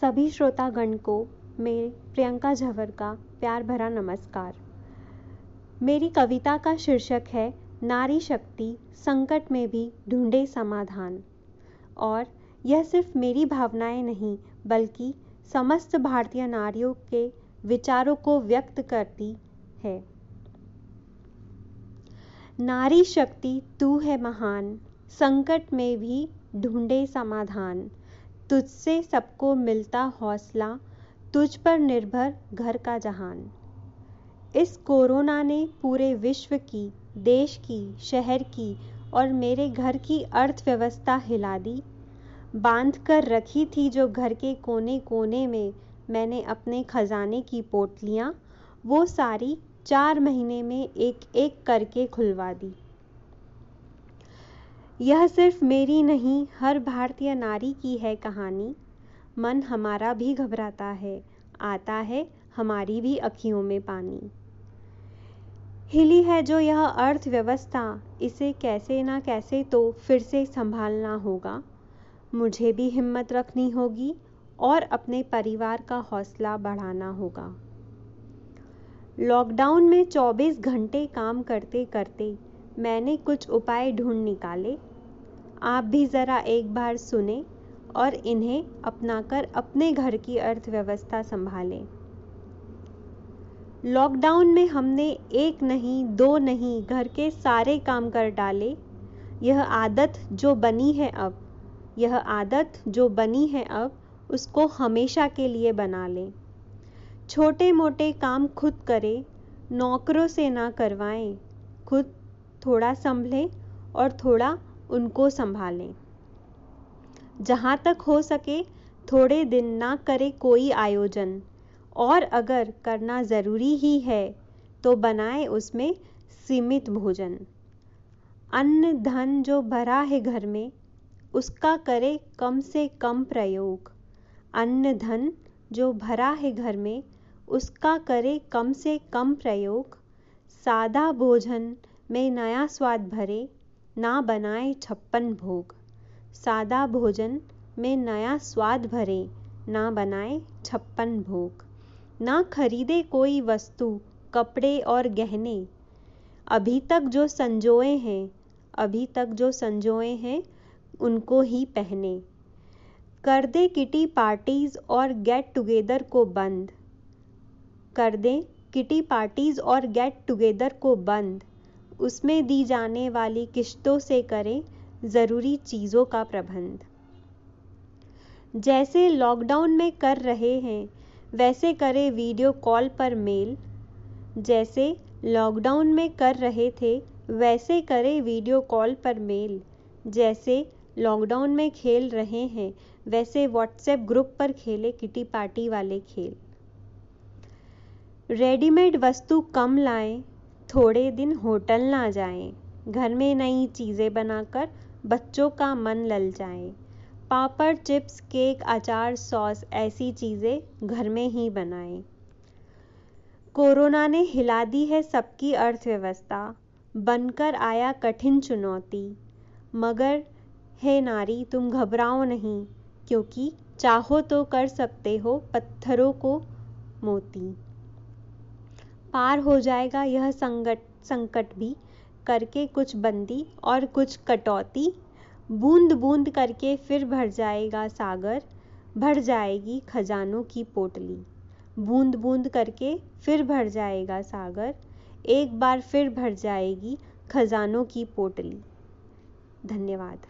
सभी श्रोतागण को मेरे प्रियंका झवर का प्यार भरा नमस्कार। मेरी कविता का शीर्षक है, नारी शक्ति संकट में भी ढूंढे समाधान। और यह सिर्फ़ मेरी भावनाएँ नहीं, बल्कि समस्त भारतीय नारियों के विचारों को व्यक्त करती है। नारी शक्ति तू है महान, संकट में भी ढूंढे समाधान। तुझसे सबको मिलता हौसला, तुझ पर निर्भर घर का जहान। इस कोरोना ने पूरे विश्व की, देश की, शहर की और मेरे घर की अर्थव्यवस्था हिला दी। बाँध कर रखी थी जो घर के कोने कोने में मैंने अपने खजाने की पोटलियाँ, वो सारी चार महीने में एक एक करके खुलवा दी। यह सिर्फ़ मेरी नहीं, हर भारतीय नारी की है कहानी। मन हमारा भी घबराता है, आता है हमारी भी अखियों में पानी। हिली है जो यह अर्थव्यवस्था, इसे कैसे ना कैसे तो फिर से संभालना होगा। मुझे भी हिम्मत रखनी होगी और अपने परिवार का हौसला बढ़ाना होगा। लॉकडाउन में 24 घंटे काम करते करते मैंने कुछ उपाय ढूंढ निकाले। आप भी ज़रा एक बार सुने और इन्हें अपनाकर अपने घर की अर्थव्यवस्था संभालें। लॉकडाउन में हमने एक नहीं, दो नहीं, घर के सारे काम कर डाले। यह आदत जो बनी है अब, यह आदत जो बनी है अब, उसको हमेशा के लिए बना लें। छोटे मोटे काम खुद करें, नौकरों से ना करवाएँ। खुद थोड़ा संभलें और थोड़ा उनको संभालें। जहाँ तक हो सके, थोड़े दिन ना करे कोई आयोजन, और अगर करना ज़रूरी ही है तो बनाए उसमें सीमित भोजन। अन्न धन जो भरा है घर में, उसका करे कम से कम प्रयोग। अन्न धन जो भरा है घर में, उसका करे कम से कम प्रयोग। सादा भोजन में नया स्वाद भरे ना बनाए छप्पन भोग। सादा भोजन में नया स्वाद भरे, ना बनाए छप्पन भोग। ना खरीदे कोई वस्तु, कपड़े और गहने। अभी तक जो संजोए हैं, अभी तक जो संजोए हैं, उनको ही पहने। कर दे किटी पार्टीज़ और गेट टुगेदर को बंद। कर दें किटी पार्टीज़ और गेट टुगेदर को बंद। उसमें दी जाने वाली किश्तों से करें ज़रूरी चीज़ों का प्रबंध। जैसे लॉकडाउन में कर रहे हैं, वैसे करें वीडियो कॉल पर मेल जैसे लॉकडाउन में कर रहे थे, वैसे करें वीडियो कॉल पर मेल जैसे लॉकडाउन में खेल रहे हैं, वैसे व्हाट्सएप ग्रुप पर खेले किटी पार्टी वाले खेल। रेडीमेड वस्तु कम लाएँ थोड़े दिन होटल ना जाएँ, घर में नई चीज़ें बनाकर बच्चों का मन लल जाए। पापड़, चिप्स, केक, अचार, सॉस ऐसी चीज़ें घर में ही बनाएँ। कोरोना ने हिला दी है सबकी अर्थव्यवस्था, बनकर आया कठिन चुनौती। मगर, हे नारी, तुम घबराओ नहीं, क्योंकि चाहो तो कर सकते हो, पत्थरों को मोती। पार हो जाएगा यह संकट संकट भी। करके कुछ बंदी और कुछ कटौती। बूंद बूंद करके फिर भर जाएगा सागर, भर जाएगी खजानों की पोटली। बूंद बूंद करके फिर भर जाएगा सागर, एक बार फिर भर जाएगी खजानों की पोटली। धन्यवाद।